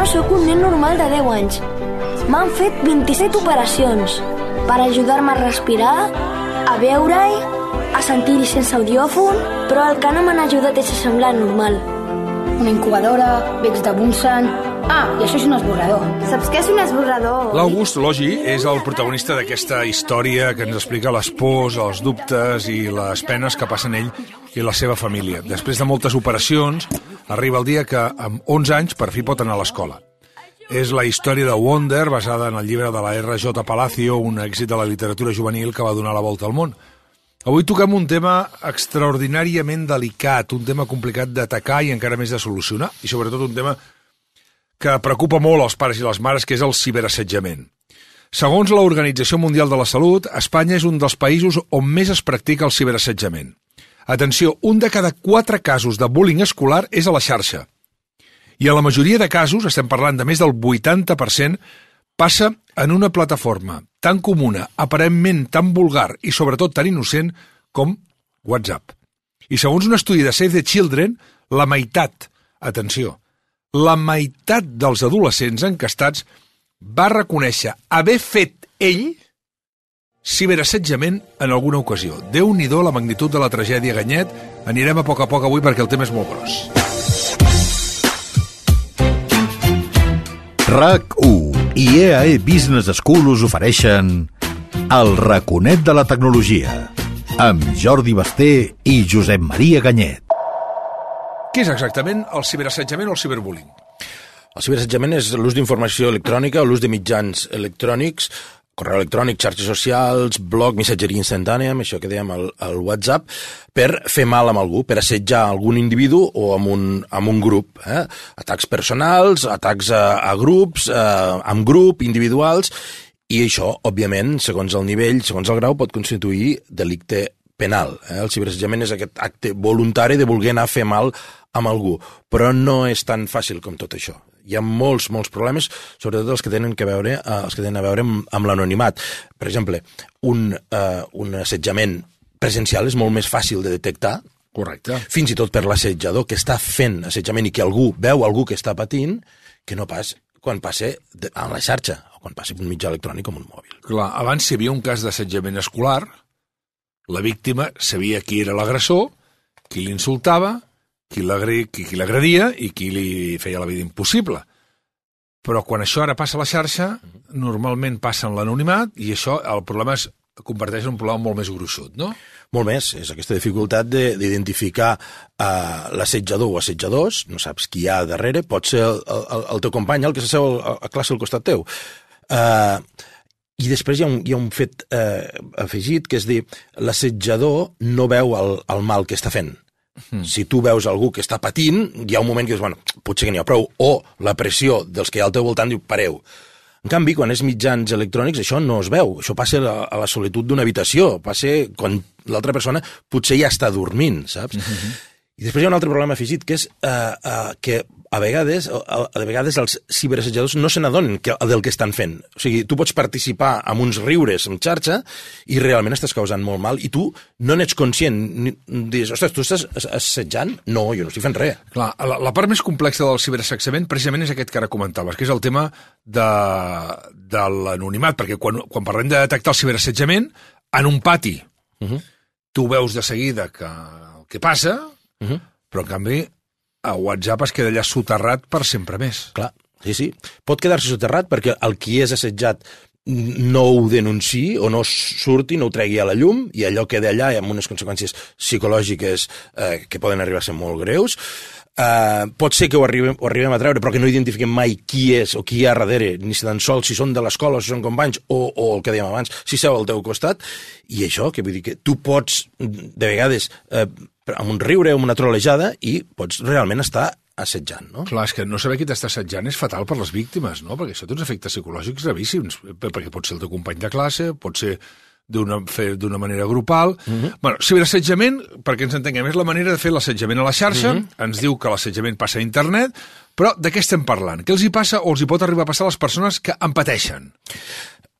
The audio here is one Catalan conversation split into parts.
no sóc un nen normal de 10 anys. M'han fet 27 operacions per ajudar-me a respirar, a veure-hi, a sentir-hi sense audiòfon, però el que no m'han ajudat és a semblar normal. Una incubadora, becs de Bunsen... Ah, i això és un esborrador. Saps què és un esborrador? L'August Logi és el protagonista d'aquesta història que ens explica les pors, els dubtes i les penes que passen ell i la seva família. Després de moltes operacions, arriba el dia que, amb 11 anys, per fi pot anar a l'escola. És la història de Wonder, basada en el llibre de la R.J. Palacio, un èxit de la literatura juvenil que va donar la volta al món. Avui toquem un tema extraordinàriament delicat, un tema complicat d'atacar i encara més de solucionar, i sobretot un tema que preocupa molt els pares i les mares, que és el ciberassetjament. Segons l'Organització Mundial de la Salut, Espanya és un dels països on més es practica el ciberassetjament. Atenció, un de cada quatre casos de bullying escolar és a la xarxa. I a la majoria de casos, estem parlant de més del 80%, passa en una plataforma tan comuna, aparentment tan vulgar i sobretot tan innocent com WhatsApp. I segons un estudi de Save the Children, la meitat, atenció, la meitat dels adolescents encastats va reconèixer haver fet ell ciberassetjament en alguna ocasió. déu nhi la magnitud de la tragèdia Ganyet. Anirem a poc a poc avui perquè el tema és molt gros. RAC1 i EAE Business School us ofereixen El raconet de la tecnologia amb Jordi Basté i Josep Maria Ganyet. Què és exactament el ciberassetjament o el ciberbullying? El ciberassetjament és l'ús d'informació electrònica, l'ús de mitjans electrònics, correu electrònic, xarxes socials, blog, missatgeria instantània, amb això que dèiem el, el WhatsApp, per fer mal amb algú, per assetjar algun individu o amb un, amb un grup. Eh? Atacs personals, atacs a, a grups, eh, amb grup, individuals, i això, òbviament, segons el nivell, segons el grau, pot constituir delicte penal. Eh? El ciberassetjament és aquest acte voluntari de voler anar a fer mal amb algú, però no és tan fàcil com tot això. Hi ha molts, molts problemes, sobretot els que tenen, que veure, eh, els que tenen a veure amb, amb l'anonimat. Per exemple, un, eh, un assetjament presencial és molt més fàcil de detectar, Correcte. fins i tot per l'assetjador que està fent assetjament i que algú veu algú que està patint, que no pas quan passa a la xarxa, o quan passa un mitjà electrònic com un mòbil. Clar, abans hi havia un cas d'assetjament escolar, la víctima sabia qui era l'agressor, qui l'insultava, qui l'agradia i qui li feia la vida impossible. Però quan això ara passa a la xarxa, normalment passa en l'anonimat i això, el problema es converteix en un problema molt més gruixut, no? Molt més, és aquesta dificultat d'identificar uh, l'assetjador o assetjadors, no saps qui hi ha darrere, pot ser el, el, el teu company, el que s'asseu a, a classe al costat teu. Uh, i després hi ha un, hi ha un fet eh, afegit, que és dir, l'assetjador no veu el, el mal que està fent. Mm. Si tu veus algú que està patint, hi ha un moment que dius, bueno, potser que n'hi ha prou, o la pressió dels que hi ha al teu voltant diu, pareu. En canvi, quan és mitjans electrònics, això no es veu. Això passa a, a la solitud d'una habitació. Passa quan l'altra persona potser ja està dormint, saps? Mm -hmm. I després hi ha un altre problema afegit, que és uh, uh, que a vegades, a, a vegades els ciberassetjadors no se n'adonen del que estan fent. O sigui, tu pots participar amb uns riures en xarxa i realment estàs causant molt mal i tu no n'ets conscient. Dius, ostres, tu estàs assetjant? No, jo no estic fent res. Clar, la, la part més complexa del ciberassetjament precisament és aquest que ara comentaves, que és el tema de, de l'anonimat, perquè quan, quan parlem de detectar el ciberassetjament, en un pati, uh -huh. tu veus de seguida que el que passa, uh -huh. però en canvi a WhatsApp es queda allà soterrat per sempre més. Clar, sí, sí. Pot quedar-se soterrat perquè el qui és assetjat no ho denunciï o no surti, no ho tregui a la llum i allò queda allà amb unes conseqüències psicològiques eh, que poden arribar a ser molt greus. Uh, pot ser que ho arribem, ho arribem a treure, però que no identifiquem mai qui és o qui hi ha darrere, ni si tan sols si són de l'escola, si són companys, o, o el que dèiem abans, si seu al teu costat. I això, que vull dir que tu pots, de vegades, uh, amb un riure, amb una trolejada, i pots realment estar assetjant, no? Clar, és que no saber qui t'està assetjant és fatal per les víctimes, no? Perquè això té uns efectes psicològics gravíssims, perquè pot ser el teu company de classe, pot ser d'una d'una manera grupal. Uh mhm. -huh. bueno, ciberassetjament, perquè ens entenguem, és la manera de fer l'assetjament a la xarxa. Uh mhm. -huh. Ens diu que l'assetjament passa a internet, però de què estem parlant? Què els hi passa o els hi pot arribar a passar a les persones que en pateixen?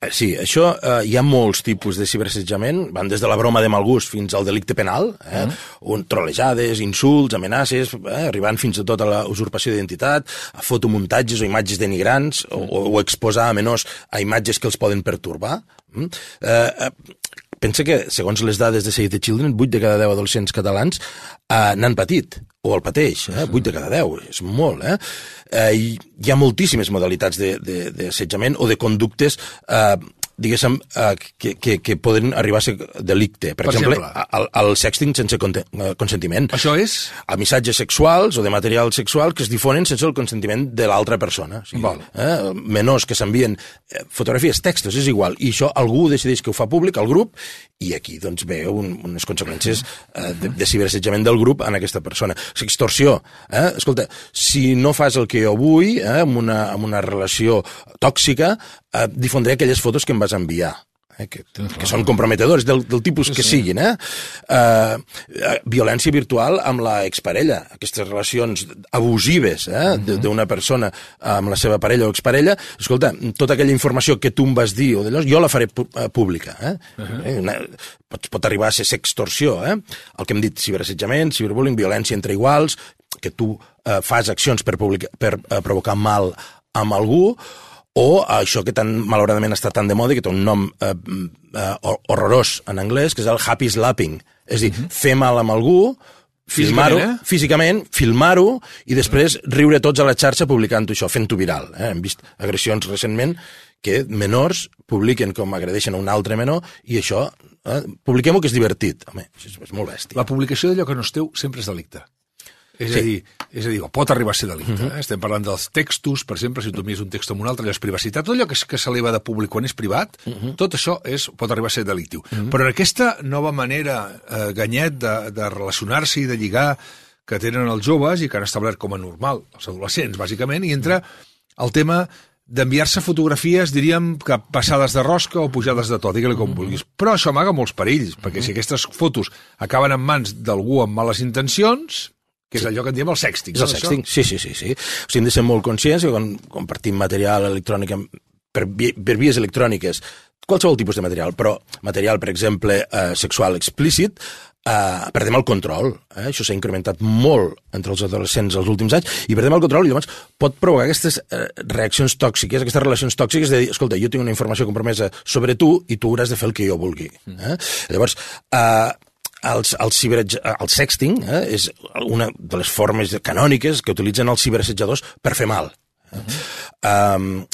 Eh, Sí, això, eh, hi ha molts tipus de ciberassetjament, van des de la broma de mal gust fins al delicte penal, eh? Mm. un, trolejades, insults, amenaces, eh? arribant fins a la usurpació d'identitat, a fotomuntatges o imatges denigrants, o, o, o exposar a menors a imatges que els poden pertorbar. Mm? Eh, eh, pensa que, segons les dades de Save the Children, 8 de cada 10 adolescents catalans eh, n'han patit, o el pateix, eh? 8 de cada 10, és molt, eh? eh hi ha moltíssimes modalitats d'assetjament o de conductes eh, diguéssim, eh, que, que, que poden arribar a ser delicte. Per, Per exemple, exemple? el, el sexting sense eh, consentiment. Això és... A missatges sexuals o de material sexual que es difonen sense el consentiment de l'altra persona. O sigui, Val. eh, menors que s'envien eh, fotografies, textos, és igual. I això algú decideix que ho fa públic, al grup, i aquí doncs, ve un, unes conseqüències eh, de, de ciberassetjament del grup en aquesta persona. O sigui, extorsió. Eh? Escolta, si no fas el que jo vull, eh, amb, una, amb una relació tòxica, eh, difondré aquelles fotos que em vas enviar eh, que, que són comprometedors del, del tipus sí, que sí. siguin. Eh? Eh, eh, violència virtual amb la exparella, aquestes relacions abusives eh? d'una persona amb la seva parella o exparella. Escolta, tota aquella informació que tu em vas dir o d'allò, jo la faré eh, pública. Eh? Uh -huh. Una, pot, pot arribar a ser sextorsió. Eh? El que hem dit, ciberassetjament, ciberbullying, violència entre iguals, que tu eh, fas accions per, publica, per eh, provocar mal amb algú, o això que tan, malauradament està tan de moda, que té un nom eh, eh, hor- horrorós en anglès, que és el happy slapping. És a dir, fer mal amb algú, filmar-ho, Físicament, eh? físicament, filmar-ho i després riure tots a la xarxa publicant-ho això, fent-ho viral. Eh? Hem vist agressions recentment que menors publiquen com agredeixen a un altre menor i això, eh? publiquem-ho que és divertit. Home, és, és molt bèstia. La publicació d'allò que no és teu sempre és delicte. És, Sí. a dir, és a dir, pot arribar a ser delicte. Uh -huh. eh? Estem parlant dels textos, per exemple, si tu envies un text amb un altre, allò és privacitat. Tot allò que, que s'eleva de públic quan és privat, uh -huh. tot això és, pot arribar a ser delictiu. Uh -huh. Però en aquesta nova manera, eh, Ganyet, de, de relacionar-se i de lligar que tenen els joves i que han establert com a normal, els adolescents, bàsicament, i entra el tema d'enviar-se fotografies, diríem, que passades de rosca o pujades de to, digue-li com vulguis. Però això amaga molts perills, perquè si aquestes fotos acaben en mans d'algú amb males intencions, que és allò que en diem el sexting. És el no, això? sexting, sí, sí, sí. sí. O sigui, hem de ser molt conscients que quan compartim material electrònic per, per vies electròniques, qualsevol tipus de material, però material, per exemple, eh, sexual explícit, eh, perdem el control. Eh? Això s'ha incrementat molt entre els adolescents els últims anys, i perdem el control i llavors pot provocar aquestes eh, reaccions tòxiques, aquestes relacions tòxiques de dir, escolta, jo tinc una informació compromesa sobre tu i tu hauràs de fer el que jo vulgui. Eh? Llavors, eh, els, el, ciber, el sexting eh, és una de les formes canòniques que utilitzen els ciberassetjadors per fer mal. Uh -huh. um,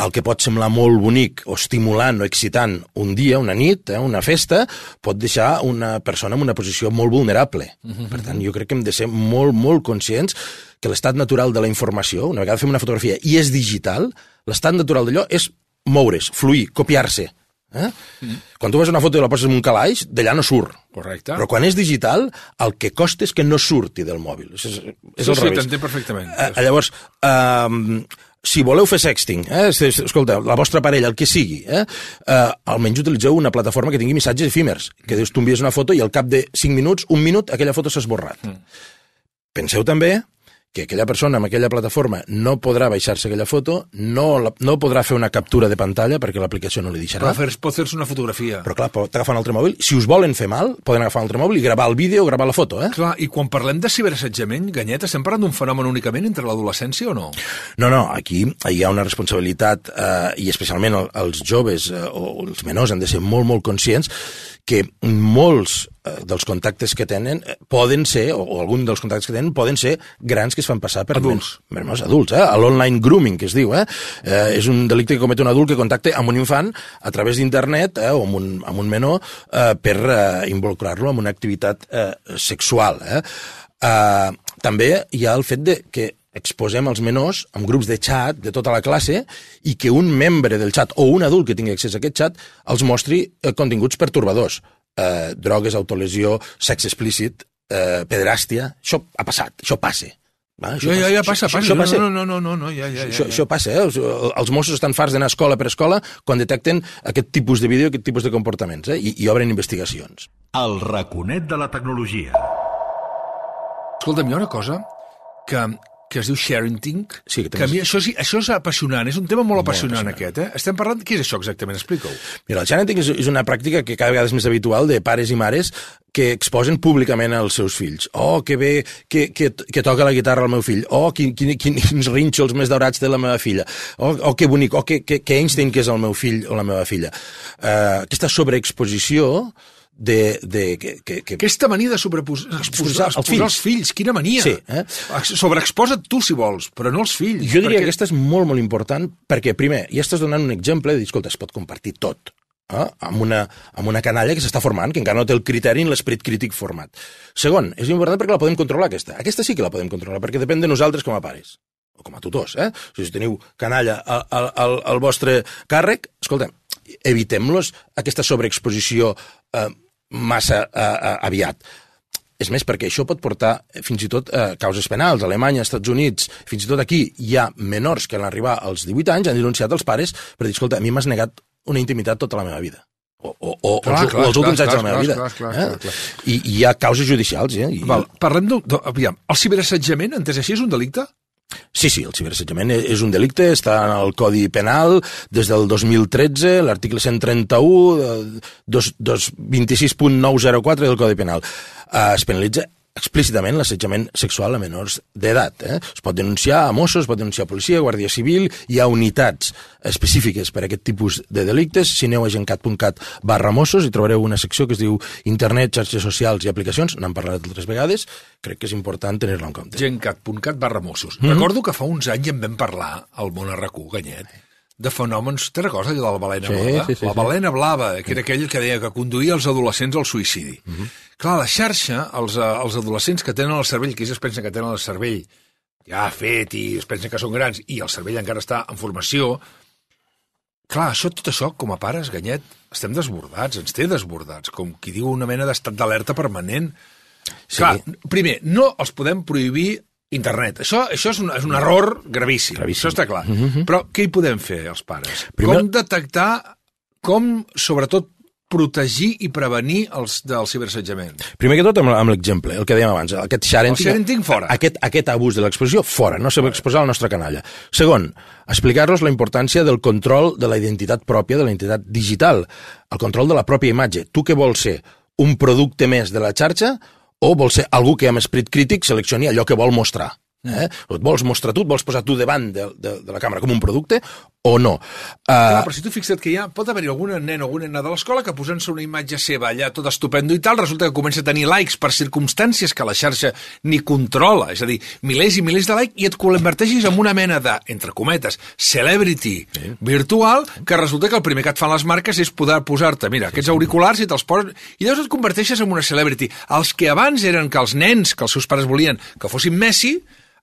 el que pot semblar molt bonic o estimulant o excitant un dia, una nit, eh, una festa, pot deixar una persona en una posició molt vulnerable. Uh -huh. Per tant, jo crec que hem de ser molt, molt conscients que l'estat natural de la informació, una vegada fem una fotografia i és digital, l'estat natural d'allò és moure's, fluir, copiar-se. Eh? Mm. Quan tu vas una foto i la poses en un calaix, d'allà no surt. Correcte. Però quan és digital, el que costa és que no surti del mòbil. És, és, és Sí, al sí, t'entenc perfectament. Eh, llavors, eh, si voleu fer sexting, eh, es- es- escolta, la vostra parella, el que sigui, eh, eh, almenys utilitzeu una plataforma que tingui missatges efímers, que dius, tu envies una foto i al cap de 5 minuts, un minut, aquella foto s'ha esborrat. Mm. Penseu també que aquella persona amb aquella plataforma no podrà baixar-se aquella foto, no, la, no podrà fer una captura de pantalla perquè l'aplicació no li deixarà. Però fer, pot fer-se una fotografia. Però clar, pot agafar un altre mòbil. Si us volen fer mal, poden agafar un altre mòbil i gravar el vídeo o gravar la foto, eh? Clar, i quan parlem de ciberassetjament, Ganyet, estem parlant d'un fenomen únicament entre l'adolescència o no? No, no, aquí hi ha una responsabilitat, eh, i especialment el, els joves eh, o els menors han de ser molt, molt conscients que molts eh, dels contactes que tenen eh, poden ser, o, o algun dels contactes que tenen, poden ser grans que es fan passar per Adults. Men, menors adults, eh? L'online grooming, que es diu, eh? eh? És un delicte que comet un adult que contacta amb un infant a través d'internet eh? o amb un, amb un menor eh, per eh, involucrar-lo en una activitat eh, sexual, eh? Eh, també hi ha el fet de que exposem els menors en grups de xat de tota la classe i que un membre del xat o un adult que tingui accés a aquest xat els mostri eh, continguts pertorbadors. Eh, drogues, autolesió, sexe explícit, eh, pederàstia... Això ha passat, això passa. Va, Ja, ja, ja, passa, Això, passa. això passa. No, no, no, no, no, ja, ja, ja. Això, això passa, eh? Els, els Mossos estan farts d'anar escola per escola quan detecten aquest tipus de vídeo, aquest tipus de comportaments, eh? I, i obren investigacions. El raconet de la tecnologia. Escolta'm, hi ha una cosa que que es diu Sharenting, Sí, que que, a mi això, sí, això és apassionant, és un tema molt, apassionant, apassionant. aquest, eh? Estem parlant... Què és això exactament? Explica-ho. Mira, el parenting és, és una pràctica que cada vegada és més habitual de pares i mares que exposen públicament als seus fills. Oh, que bé que, que, que toca la guitarra el meu fill. Oh, quin, quin, quins rínxols més daurats té la meva filla. Oh, oh que bonic. Oh, que, que, que Einstein que és el meu fill o la meva filla. Uh, aquesta sobreexposició de, de, que, que, que Aquesta mania de sobreposar Exposar els fills. els fills, quina mania. Sí, eh? Ex- Sobreexposa't tu, si vols, però no els fills. Jo diria perquè... que aquesta és molt, molt important perquè, primer, ja estàs donant un exemple de dir, escolta, es pot compartir tot eh? amb, una, amb una canalla que s'està formant, que encara no té el criteri ni l'esperit crític format. Segon, és important perquè la podem controlar, aquesta. Aquesta sí que la podem controlar, perquè depèn de nosaltres com a pares o com a tutors, eh? Si teniu canalla al, al, al, vostre càrrec, escolta, evitem-los aquesta sobreexposició eh, massa eh, eh, aviat. És més, perquè això pot portar eh, fins i tot a causes penals. A Alemanya, als Estats Units, fins i tot aquí, hi ha menors que en arribar als 18 anys han denunciat els pares per dir, escolta, a mi m'has negat una intimitat tota la meva vida. O, o, o, Clar, els, clar, els últims clar, anys de la meva clar, vida. clar, clar, eh? clar, clar. I, I hi ha causes judicials. Eh? I, Val, parlem d'un... de- Aviam, el ciberassetjament, entès així, és un delicte? Sí, sí, el ciberassetjament e- és un delicte, està en el Codi Penal des del 2013, l'article 131, eh, dos- dos- 26.904 del Codi Penal. Eh, es penalitza explícitament l'assetjament sexual a menors d'edat. Eh? Es pot denunciar a Mossos, es pot denunciar a policia, Guàrdia Civil, hi ha unitats específiques per a aquest tipus de delictes. Si aneu a gencat.cat barra Mossos i trobareu una secció que es diu Internet, xarxes socials i aplicacions, n'hem parlat altres vegades, crec que és important tenir-la en compte. gencat.cat barra Mossos. Mm -hmm. Recordo que fa uns anys en vam parlar al món RQ, Ganyet, de fenòmens... Te recordes allò de la balena Sí, blava? sí, sí, la sí. balena blava, que era aquell que deia que conduïa els adolescents al suïcidi. Mm Mhm. -hmm. Clar, la xarxa, els, eh, els adolescents que tenen el cervell, que ells es pensen que tenen el cervell ja fet i es pensen que són grans i el cervell encara està en formació, Clar, això, tot això, com a pares, Ganyet, estem desbordats, ens té desbordats, com qui diu una mena d'estat d'alerta permanent. Sí. Clar, primer, no els podem prohibir internet. Això, això és, un, és un error gravíssim, Gravíssim. això està clar. Mm -hmm. Però què hi podem fer, els pares? Primer- Com detectar, com, sobretot, protegir i prevenir els del ciberassetjament? Primer que tot, amb, amb l'exemple, el que dèiem abans, aquest sharenting... Sharenting fora. Aquest, aquest abús de l'exposició, fora, no s'ha d'exposar la nostra canalla. Segon, explicar-los la importància del control de la identitat pròpia, de la identitat digital, el control de la pròpia imatge. Tu què vols ser? Un producte més de la xarxa o vols ser algú que amb esperit crític seleccioni allò que vol mostrar? Eh? Et vols mostrar tu, et vols posar tu davant de, de, de la càmera com un producte o no? Uh, Clar, però si tu fixa't que hi ha, pot haver-hi algun nen o alguna nena de l'escola que posant-se una imatge seva allà tot estupendo i tal, resulta que comença a tenir likes per circumstàncies que la xarxa ni controla, és a dir, milers i milers de likes i et converteixis en una mena de, entre cometes, celebrity sí. virtual, que resulta que el primer que et fan les marques és poder posar-te, mira, aquests auriculars i te'ls poses... I llavors et converteixes en una celebrity. Els que abans eren que els nens, que els seus pares volien que fossin Messi,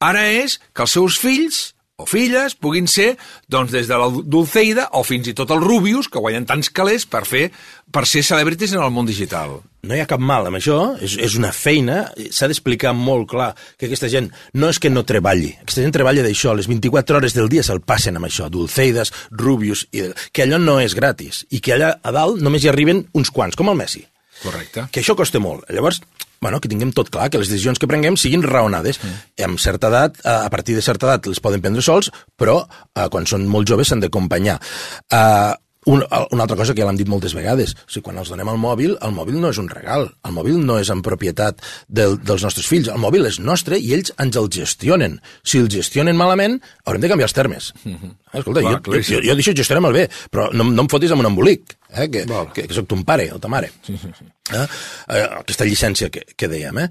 ara és que els seus fills o filles puguin ser doncs, des de la Dulceida o fins i tot els Rubius, que guanyen tants calés per fer per ser celebrities en el món digital. no hi ha cap mal amb això, és, és una feina, s'ha d'explicar molt clar que aquesta gent no és que no treballi, aquesta gent treballa d'això, les 24 hores del dia se'l passen amb això, Dulceides, Rubius, i, que allò no és gratis, i que allà a dalt només hi arriben uns quants, com el Messi. Correcte. Que això costa molt. Llavors, bueno, que tinguem tot clar, que les decisions que prenguem siguin raonades. Mm. Amb certa edat, a partir de certa edat les poden prendre sols, però eh, quan són molt joves s'han d'acompanyar. Eh, un, una altra cosa que ja l'hem dit moltes vegades, o sigui, quan els donem el mòbil, el mòbil no és un regal, el mòbil no és en propietat del, dels nostres fills, el mòbil és nostre i ells ens el gestionen. Si el gestionen malament, haurem de canviar els termes. Mm -hmm. Escolta, Clar, jo, jo, claríssim. jo, jo deixo gestionar el bé, però no, no em fotis amb un embolic, eh, que, Val. que, que sóc ton pare o ta mare. Sí, sí, sí. Eh? Eh, aquesta llicència que, que dèiem. Eh?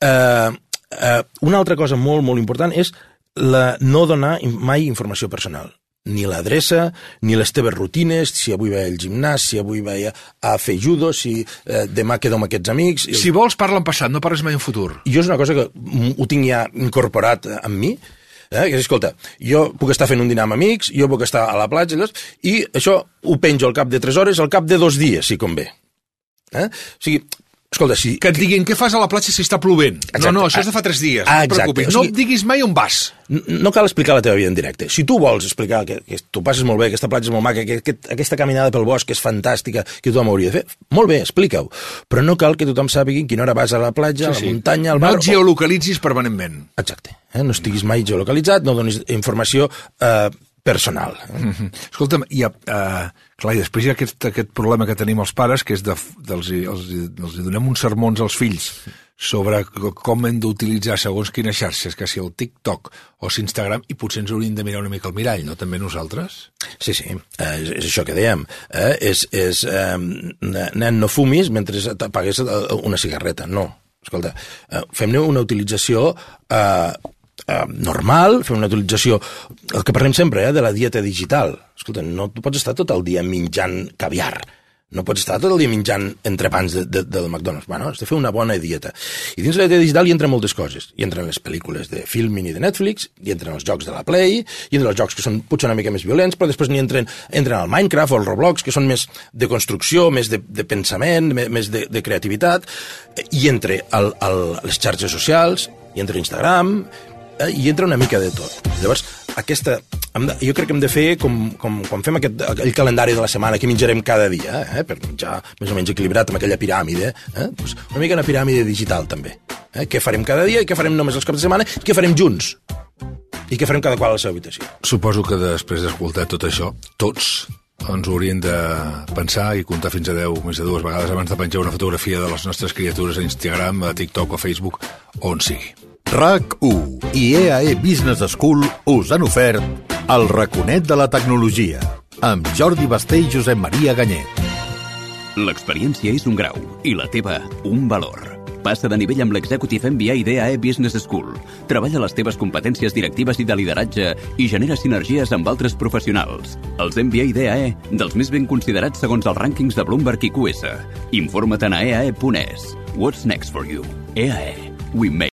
Eh, eh, una altra cosa molt, molt important és la, no donar mai informació personal ni l'adreça, ni les teves rutines, si avui vaig al gimnàs, si avui vaig a, fer judo, si eh, demà quedo amb aquests amics... Si vols, parla en passat, no parles mai en futur. Jo és una cosa que ho tinc ja incorporat eh, en mi, eh? que és, escolta, jo puc estar fent un dinar amb amics, jo puc estar a la platja, llavors, i això ho penjo al cap de 3 hores, al cap de dos dies, si convé. Eh? O sigui, Escolta, si... Que et diguin què fas a la platja si està plovent. Exacte. No, no, això és de fa tres dies. Ah, no et preocupis. O No sigui- et diguis mai on vas. No cal explicar la teva vida en directe. Si tu vols explicar que, que tu passes molt bé, aquesta platja és molt maca, que, que aquesta caminada pel bosc és fantàstica, que tothom hauria de fer, molt bé, explica-ho. Però no cal que tothom sàpigui quina hora vas a la platja, a la muntanya, al No bar... et geolocalitzis permanentment. Exacte. Eh? No estiguis mai geolocalitzat, no donis informació eh, personal. Escolta'm, i, uh, clar, i després hi ha aquest, aquest problema que tenim els pares, que és de, dels, els, els donem uns sermons als fills sobre com hem d'utilitzar segons quines xarxes, que si el TikTok o si Instagram, i potser ens hauríem de mirar una mica al mirall, no? També nosaltres? Sí, sí, eh, és, és això que dèiem. Eh? És, és eh, nen, no fumis mentre t'apagues eh, una cigarreta. No, escolta, fem-ne una utilització eh, eh, normal, fem una utilització... El que parlem sempre, eh, de la dieta digital. Escolta, no tu pots estar tot el dia menjant caviar. No pots estar tot el dia menjant entrepans de, de, del McDonald's. Bueno, has de fer una bona dieta. I dins de la dieta digital hi entren moltes coses. Hi entren les pel·lícules de Filmin i de Netflix, hi entren els jocs de la Play, hi entren els jocs que són potser una mica més violents, però després n'hi entren, entren al Minecraft o al Roblox, que són més de construcció, més de, de pensament, més, de, de creativitat. Hi entre el, el, les xarxes socials, hi entra Instagram, hi entra una mica de tot. Llavors, aquesta, hem de, jo crec que hem de fer com, com quan fem aquest, el calendari de la setmana que menjarem cada dia, eh, per menjar més o menys equilibrat amb aquella piràmide, eh, doncs una mica una piràmide digital també. Eh, què farem cada dia i què farem només els caps de setmana i què farem junts i què farem cada qual a la seva habitació. Suposo que després d'escoltar tot això, tots ens hauríem de pensar i comptar fins a 10, més de dues vegades abans de penjar una fotografia de les nostres criatures a Instagram, a TikTok o a Facebook, on sigui. RAC1 i EAE Business School us han ofert el raconet de la tecnologia amb Jordi Basté i Josep Maria Ganyet. L'experiència és un grau i la teva un valor. Passa de nivell amb l'Executive MBA d'EAE Business School. Treballa les teves competències directives i de lideratge i genera sinergies amb altres professionals. Els MBA d'EAE, dels més ben considerats segons els rànquings de Bloomberg i QS. Informa't a eae.es. What's next for you? EAE. We make